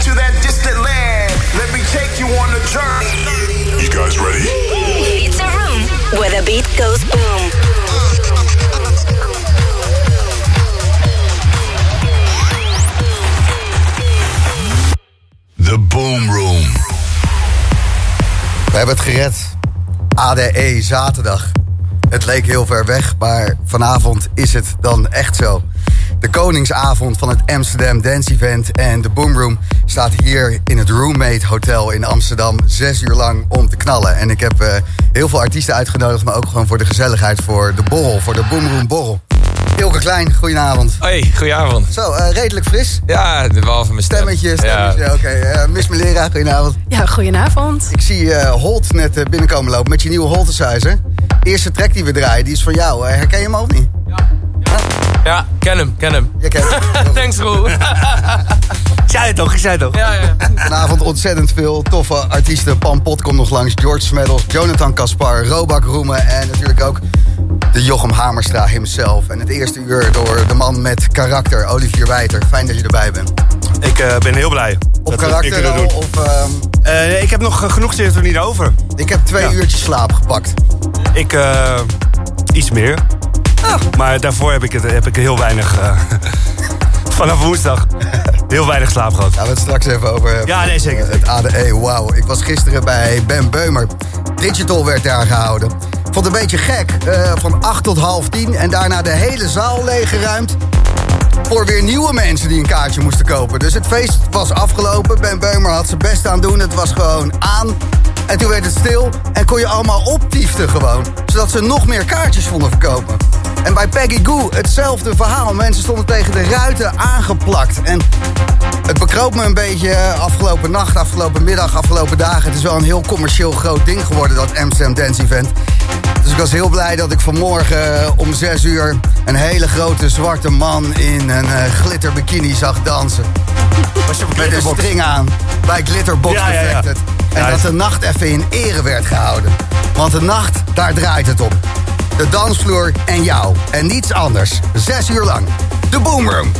into that distant land. Let me take you on a journey. You guys ready? It's a room where the beat goes boom. The Boom Room. We hebben het gered. ADE zaterdag. Het leek heel ver weg, maar vanavond is het dan echt zo. De koningsavond van het Amsterdam Dance Event en de Boomroom staat hier in het Roommate Hotel in Amsterdam zes uur lang om te knallen. En ik heb eh, heel veel artiesten uitgenodigd, maar ook gewoon voor de gezelligheid, voor de borrel, voor de Boomroom borrel. Ilke Klein, goedenavond. Hoi, goedenavond. Zo, eh, redelijk fris. Ja, behalve mijn stem. Stemmetje, stemmetje, Ja. oké. Eh, Miss Melera, goedenavond. Ja, goedenavond. Ik zie eh, Holt net binnenkomen lopen met je nieuwe Holtesizer. Eerste track die we draaien, die is van jou. Eh, herken je hem ook niet? ja, ken hem, ken hem. Je kent hem. Thanks, Roel. Zei het toch, ik zei het toch. ja, ja. Vanavond ontzettend veel toffe artiesten. Pan Pot komt nog langs, George Smeddels, Jonathan Kaspar, Robak Roemen... en natuurlijk ook de Jochem Hamerstra himself. En het eerste uur door de man met karakter, Olivier Wijter. Fijn dat je erbij bent. Ik eh, ben heel blij. Op karakter al, of... ehm, Eh, ik heb nog genoeg zitten er niet over. ik heb twee Ja. uurtjes slaap gepakt. Ik, eh, iets meer. Maar daarvoor heb ik, het, heb ik heel weinig... eh, vanaf woensdag. Heel weinig slaap gehad. Gaan we het straks even over hebben. Ja, nee, zeker. Het ADE, wauw. Ik was gisteren bij Ben Beumer. Digital werd daar gehouden. Vond het een beetje gek. eh, van 8 tot half 10 en daarna de hele zaal leeggeruimd. Voor weer nieuwe mensen die een kaartje moesten kopen. Dus het feest was afgelopen. Ben Beumer had zijn best aan doen. Het was gewoon aan. En toen werd het stil en kon je allemaal optieften gewoon. Zodat ze nog meer kaartjes vonden verkopen. En bij Peggy Goo hetzelfde verhaal. Mensen stonden tegen de ruiten aangeplakt. En het bekroop me een beetje eh, afgelopen nacht, afgelopen middag, afgelopen dagen. Het is wel een heel commercieel groot ding geworden, dat Amsterdam Dance Event. Dus ik was heel blij dat ik vanmorgen eh, om 6 uur een hele grote zwarte man in een eh, glitterbikini zag dansen. Was je op Met een string aan bij Glitterbox Ja, ja, ja. Defected. En dat de nacht even in ere werd gehouden. Want de nacht, daar draait het om. De dansvloer en jou. En niets anders. Zes uur lang. De. Boomroom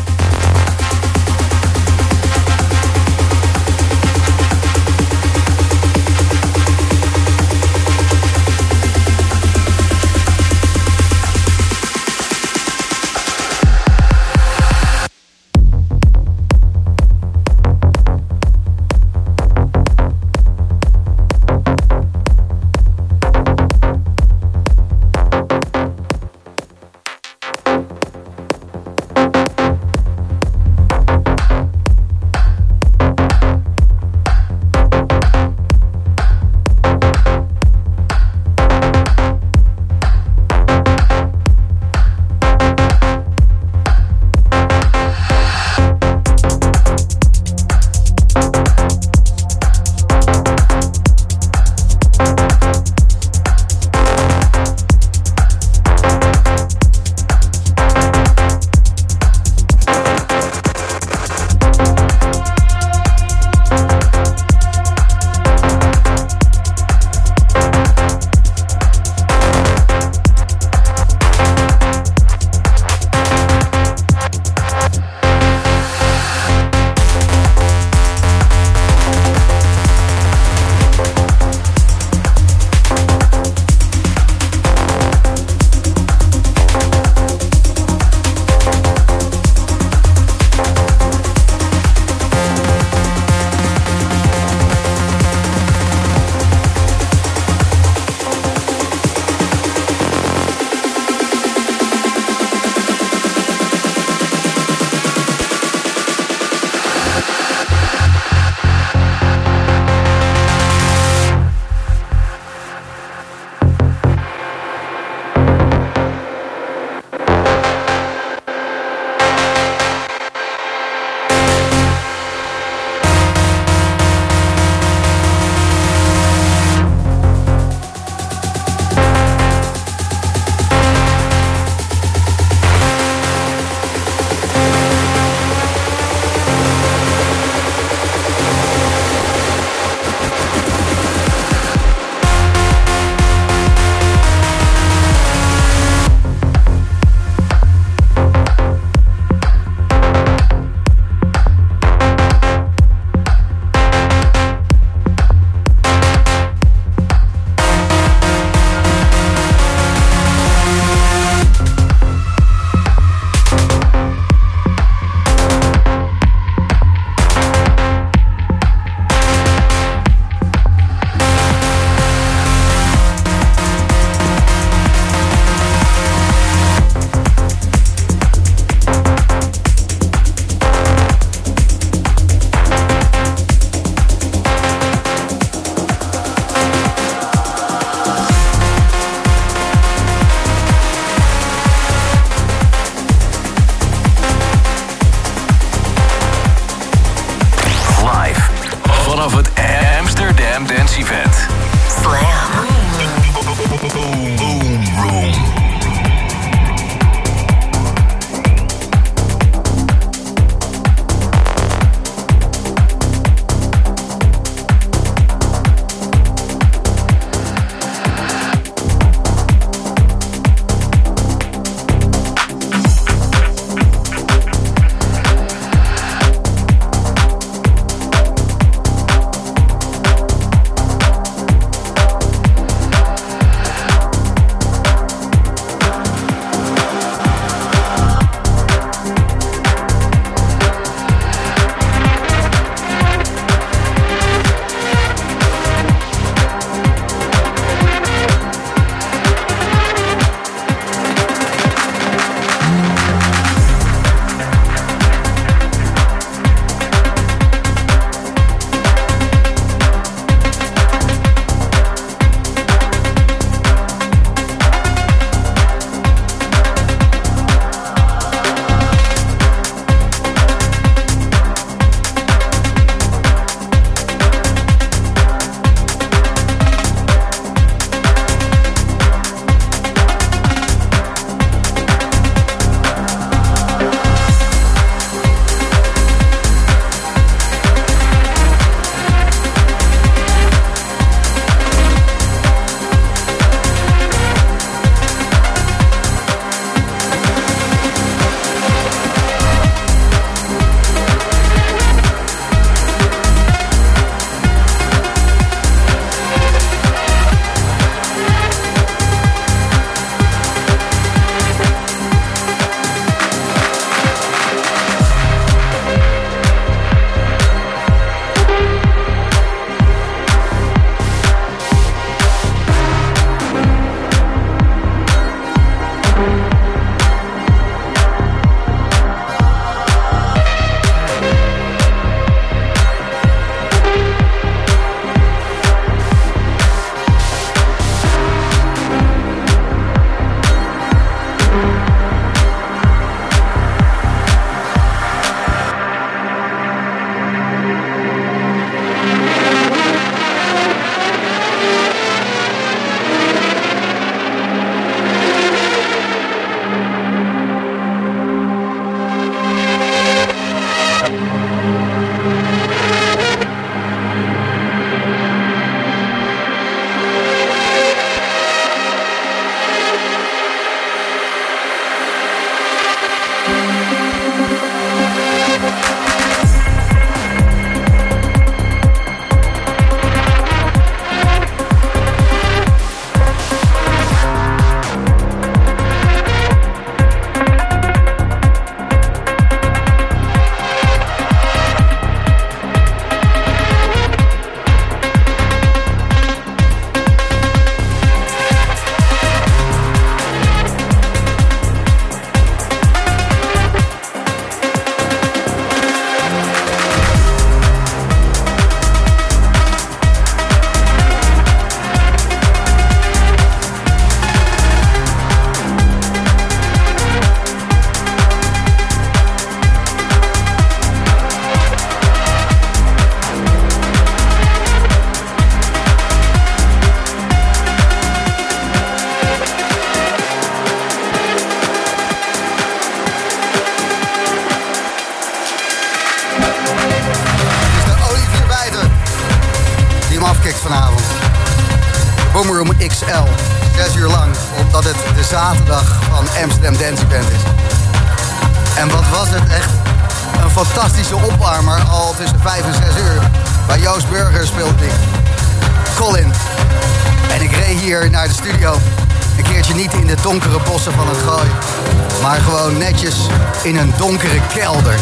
in een donkere kelder.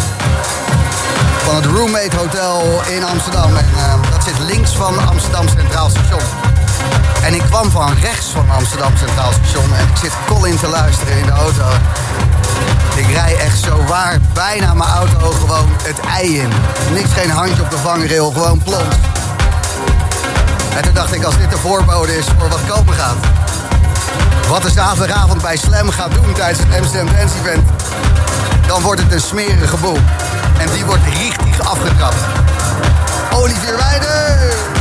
Van het Roommate Hotel in Amsterdam. En eh, dat zit links van Amsterdam Centraal Station. En ik kwam van rechts van Amsterdam Centraal Station. En ik zit Colin te luisteren in de auto. Ik rij echt zo waar bijna mijn auto gewoon het ei in. Niks, geen handje op de vangrail, gewoon plons. En toen dacht ik, als dit de voorbode is voor wat komen gaat. Wat de zaterdagavond bij Slam gaat doen tijdens het Amsterdam Dance Event. Dan wordt het een smerige boel. En die wordt richtig afgetrapt. Olivier Weijden!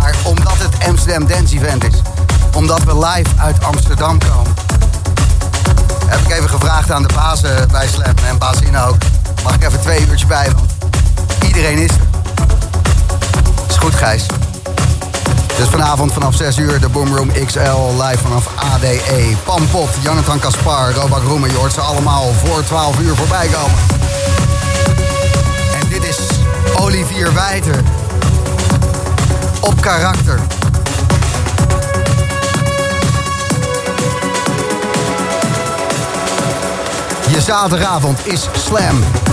Maar omdat het Amsterdam Dance Event is, omdat we live uit Amsterdam komen, heb ik even gevraagd aan de baas eh, bij Slam en baas ook. Mag ik even twee uurtjes bij, want iedereen is er. Is goed, Gijs. Dus vanavond vanaf 6 uur de Boomroom XL live vanaf ADE. Pampot, Jonathan Kaspar, Robak Roemen. Je hoort ze allemaal voor 12 uur voorbij komen. En dit is Olivier Wijter. Op karakter. Je zaterdagavond is Slam.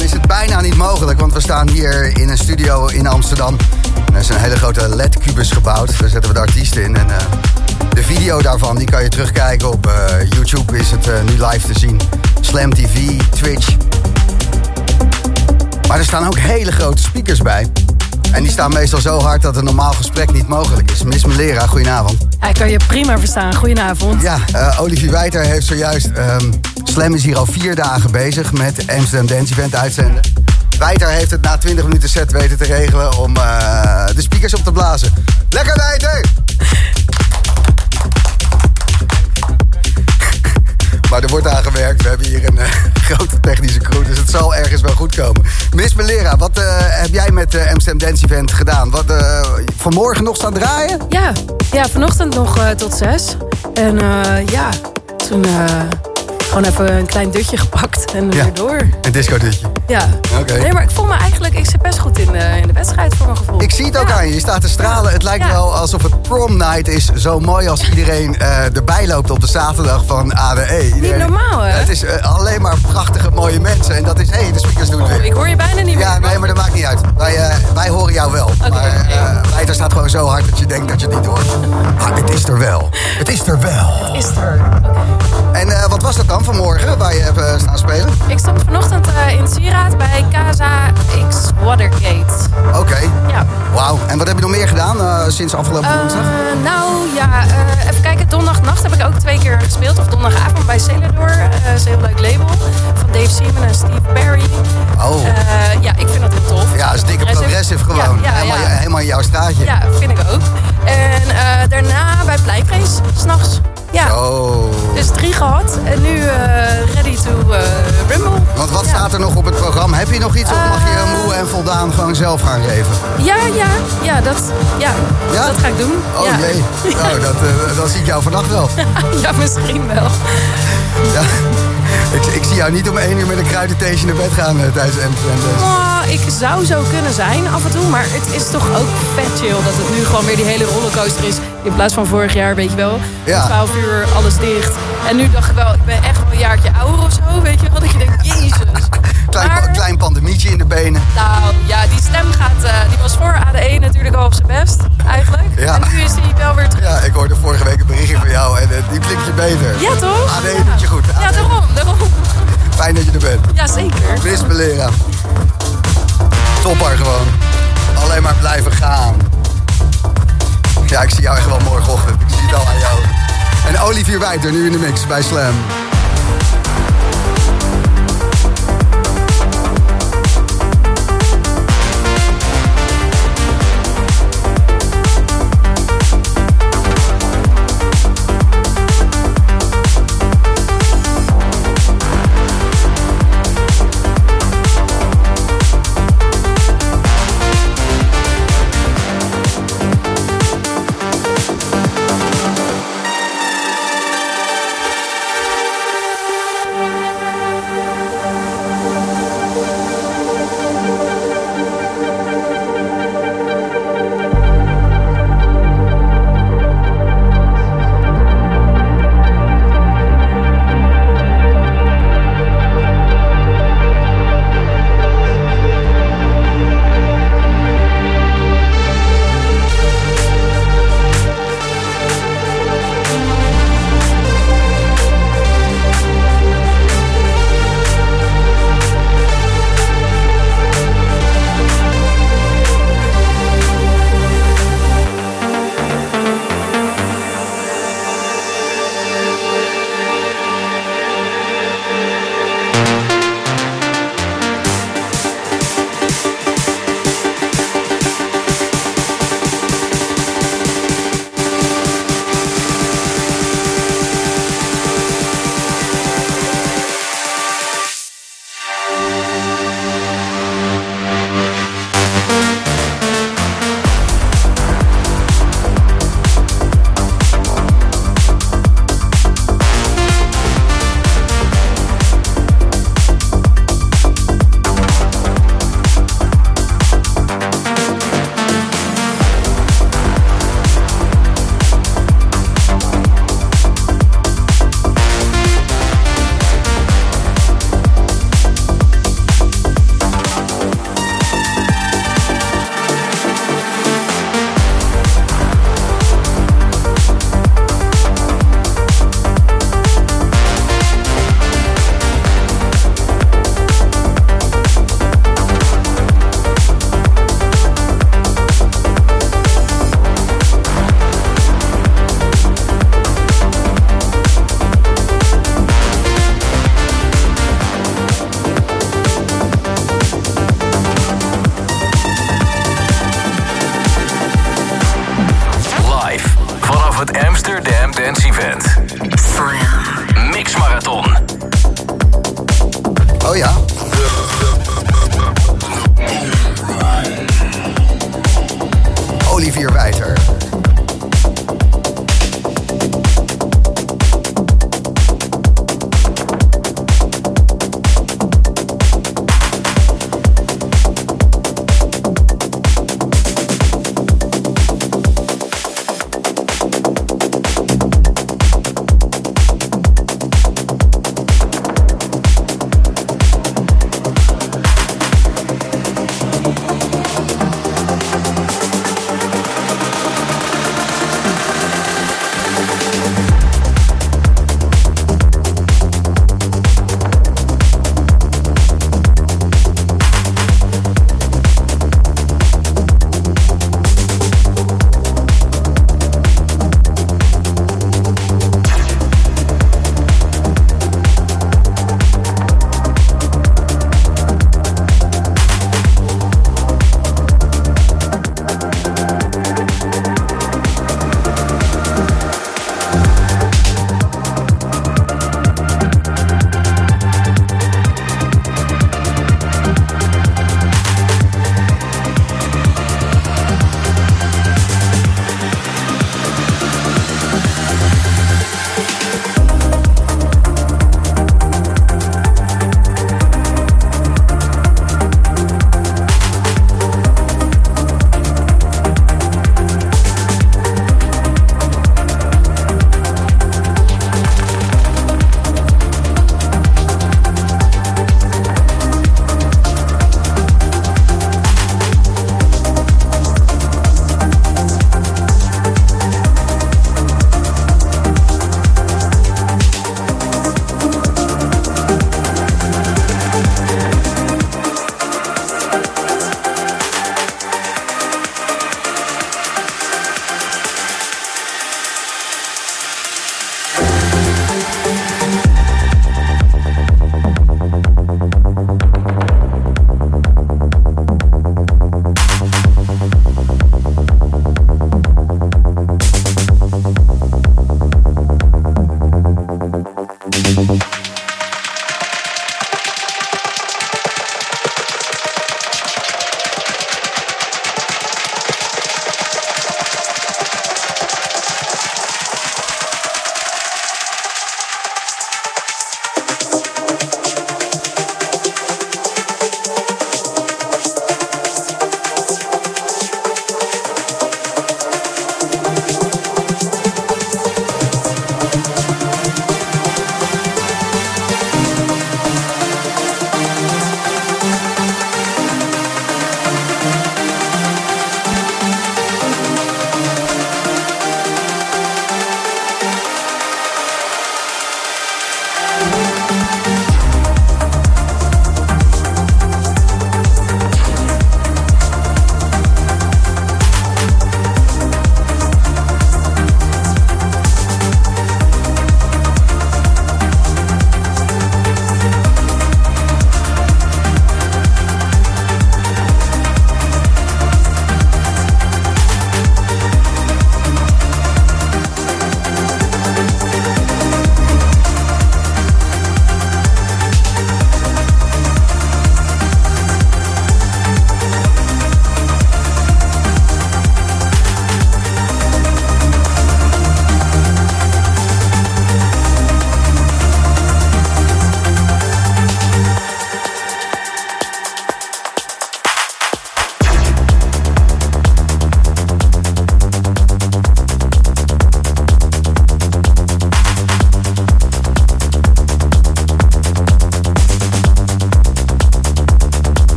Is het bijna niet mogelijk. Want we staan hier in een studio in Amsterdam. En er is een hele grote LED-kubus gebouwd. Daar zetten we de artiesten in. En eh, de video daarvan die kan je terugkijken op eh, YouTube. Is het eh, nu live te zien. Slam TV, Twitch. Maar er staan ook hele grote speakers bij. En die staan meestal zo hard dat een normaal gesprek niet mogelijk is. Miss Melera, goedenavond. Ik kan je prima verstaan. Goedenavond. Ja, eh, Olivier Wijter heeft zojuist... ehm, Slam is hier al vier dagen bezig met Amsterdam Dance Event uitzenden. Wijter heeft het na 20 minuten set weten te regelen om eh, de speakers op te blazen. Lekker Wijter! Maar er wordt aan gewerkt. We hebben hier een eh, grote technische crew, dus het zal ergens wel goed komen. Miss Melera, wat eh, heb jij met de Amsterdam Dance Event gedaan? Wat, eh, vanmorgen nog staan draaien? Ja, ja vanochtend nog eh, tot zes. En eh, ja, toen eh, gewoon even een klein dutje gepakt en Ja. weer door. Een discodutje. Ja. Nee, maar ik voel me eigenlijk, ik zit best goed in de, in de wedstrijd voor mijn gevoel. Ik zie het ook Ja. aan je. Je staat te stralen. Het lijkt wel alsof het prom night is. Zo mooi als iedereen eh, erbij loopt op de zaterdag van ADE. Iedereen- normaal, hè? Het is eh, alleen maar prachtige, mooie mensen. En dat is, hé, hey, de speakers doen het weer. Ik hoor je bijna niet meer. Ja, nee, maar dat maakt niet uit. Wij, eh, wij horen jou wel. Maar eh Wijter staat gewoon zo hard dat je denkt dat je het niet hoort. Maar het is er wel. Het is er wel. Is er. En eh, wat was dat dan vanmorgen waar je hebt eh, staan spelen? Ik stond vanochtend eh, in Sieraad bij Casa X Watergate. Oké. Ja. Wauw. En wat heb je nog meer gedaan eh, sinds afgelopen woensdag? nou ja, even kijken. Donderdagnacht heb ik ook twee keer gespeeld. Of donderdagavond bij Celador. is een heel leuk label. Van Dave Seaman en Steve Perry. Oh. Ja, ik vind dat heel tof. Ja, dat is dikke progressive gewoon. Ja, ja, helemaal, ja. helemaal in jouw straatje. Ja, vind ik ook. En daarna bij Pleinvrees, s'nachts. Ja, Oh. dus drie gehad. En nu eh, ready to eh, rumble. Want wat Ja. staat er nog op het programma? Heb je nog iets of mag je Eh, moe en voldaan gewoon zelf gaan geven? Ja, ja, ja, dat, ja, Ja? dat ga ik doen. Oh ja. jee, nou, dat, dat zie ik jou vannacht wel. ja, misschien wel. Ja. Ik, ik zie jou niet om één uur met een kruidentheesje naar bed gaan eh, tijdens Amsterdam. Oh, ik zou zo kunnen zijn af en toe, maar het is toch ook vet chill dat het nu gewoon weer die hele rollercoaster is. In plaats van vorig jaar, weet je wel, Ja. om 12 uur alles dicht. En nu dacht ik wel, ik ben echt wel een jaartje ouder of zo, weet je wel. Dat je denkt, jezus. Klein, Maar- klein pandemietje in de benen. Nou ja, die stem gaat, eh, die was voor ADE natuurlijk al op zijn best, eigenlijk. Ja. En nu is die wel weer terug. Ja, ik hoorde vorige week een berichtje van jou en eh, die klinkt je beter. Ja, toch? AD ja. doet je goed. Ja, AD. daarom, daarom. Fijn dat je er bent. Ja, zeker. Miss Belera. Topper gewoon. Alleen maar blijven gaan. Ja, ik zie jou echt wel morgenochtend. Ik zie het al aan jou. En Olivier Wijter nu in de mix bij Slam.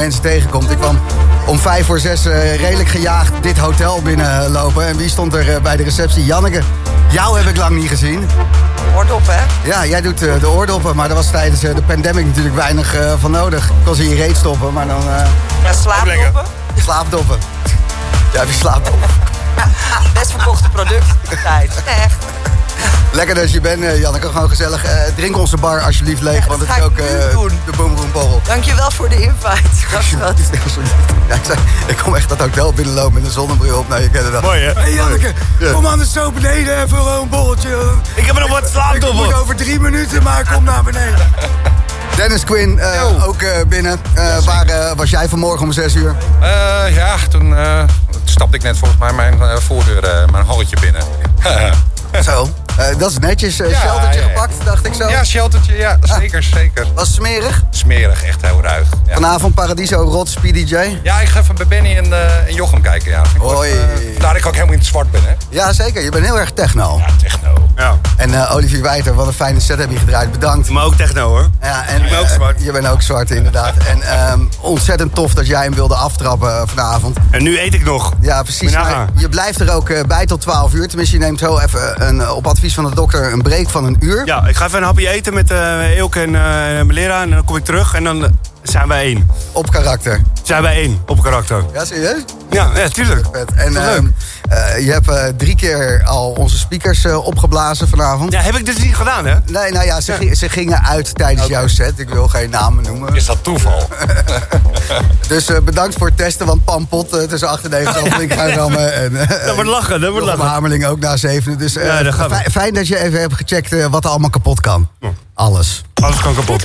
Mensen tegenkomt. Ik kwam om vijf voor zes eh, redelijk gejaagd dit hotel binnenlopen. En wie stond er eh, bij de receptie? Janneke. Jou heb ik lang niet gezien. Oordop, hè? Ja, jij doet eh, de oordoppen, maar daar was tijdens de pandemic natuurlijk weinig van nodig. Ik kon ze in je reet stoppen, maar dan Ja, slaapdoppen. slaapdoppen. Ja, heb je slaapdoppen. Best verkochte product. Tijd. Echt. Lekker dat je bent, eh, Janneke. Gewoon gezellig. Eh, drink onze bar alsjeblieft leeg, want het is ik ook eh, doen. de Boomroom Borrel. Dankjewel voor de invite. Ja, ik, zei, ik kom echt dat hotel binnenlopen met een zonnebril op. Nou, je kent het wel. Mooi, hè? Hey Janneke, Ja. kom anders zo beneden even gewoon een borreltje. Ik heb er nog wat Ik slaapdoppen. moet over drie minuten, maar kom naar beneden. Dennis Quinn, eh, ook eh, binnen. Eh, waar was jij vanmorgen om zes uur? Eh, ja, toen eh, stapte ik net volgens mij mijn voordeur, eh, mijn halletje binnen. Zo. Eh, dat is netjes. Ja, sheltertje ja, gepakt, dacht ik zo. ja, sheltertje, ja, zeker, zeker. Was het smerig? Smerig, echt heel ruig. Vanavond Paradiso Rot, Speedy J. ja ik ga even bij Benny en, eh, en Jochem kijken, ja. Hoi. dat ik ook helemaal in het zwart ben, hè. Ja, zeker. Je bent heel erg techno. Ja, techno. Ja. En eh, Olivier Wijter, wat een fijne set heb je gedraaid. Bedankt. Maar ook techno, hoor. Ja, en, ben ook eh, zwart. Je bent ook zwart, inderdaad. En ehm, ontzettend tof dat jij hem wilde aftrappen eh, vanavond. En nu eet ik nog. Ja, precies. Moet je blijft er ook bij tot 12 uur. Tenminste, je neemt zo even een, op advies van de dokter een break van een uur. Ja, ik ga even een hapje eten met Eelke en eh Melera. En dan kom ik terug en dan zijn wij één. Op karakter. Zijn wij één op karakter. Ja, serieus? Ja, ja tuurlijk. Vet. En ehm, eh, je hebt eh, drie keer al onze speakers eh, opgeblazen vanavond. Ja, heb ik dus niet gedaan, hè? Nee, nou ja, ze, ze gingen uit tijdens jouw set. Ik wil geen namen noemen. Is dat toeval? Dus eh, bedankt voor het testen, want Pampot uh, tussen 98 en Flink gaan rammen. En, Dat wordt lachen, dat wordt lachen. Hamerling ook na zevende. Dus eh, Ja, fijn dat je even hebt gecheckt wat er allemaal kapot kan. Alles. Alles kan kapot.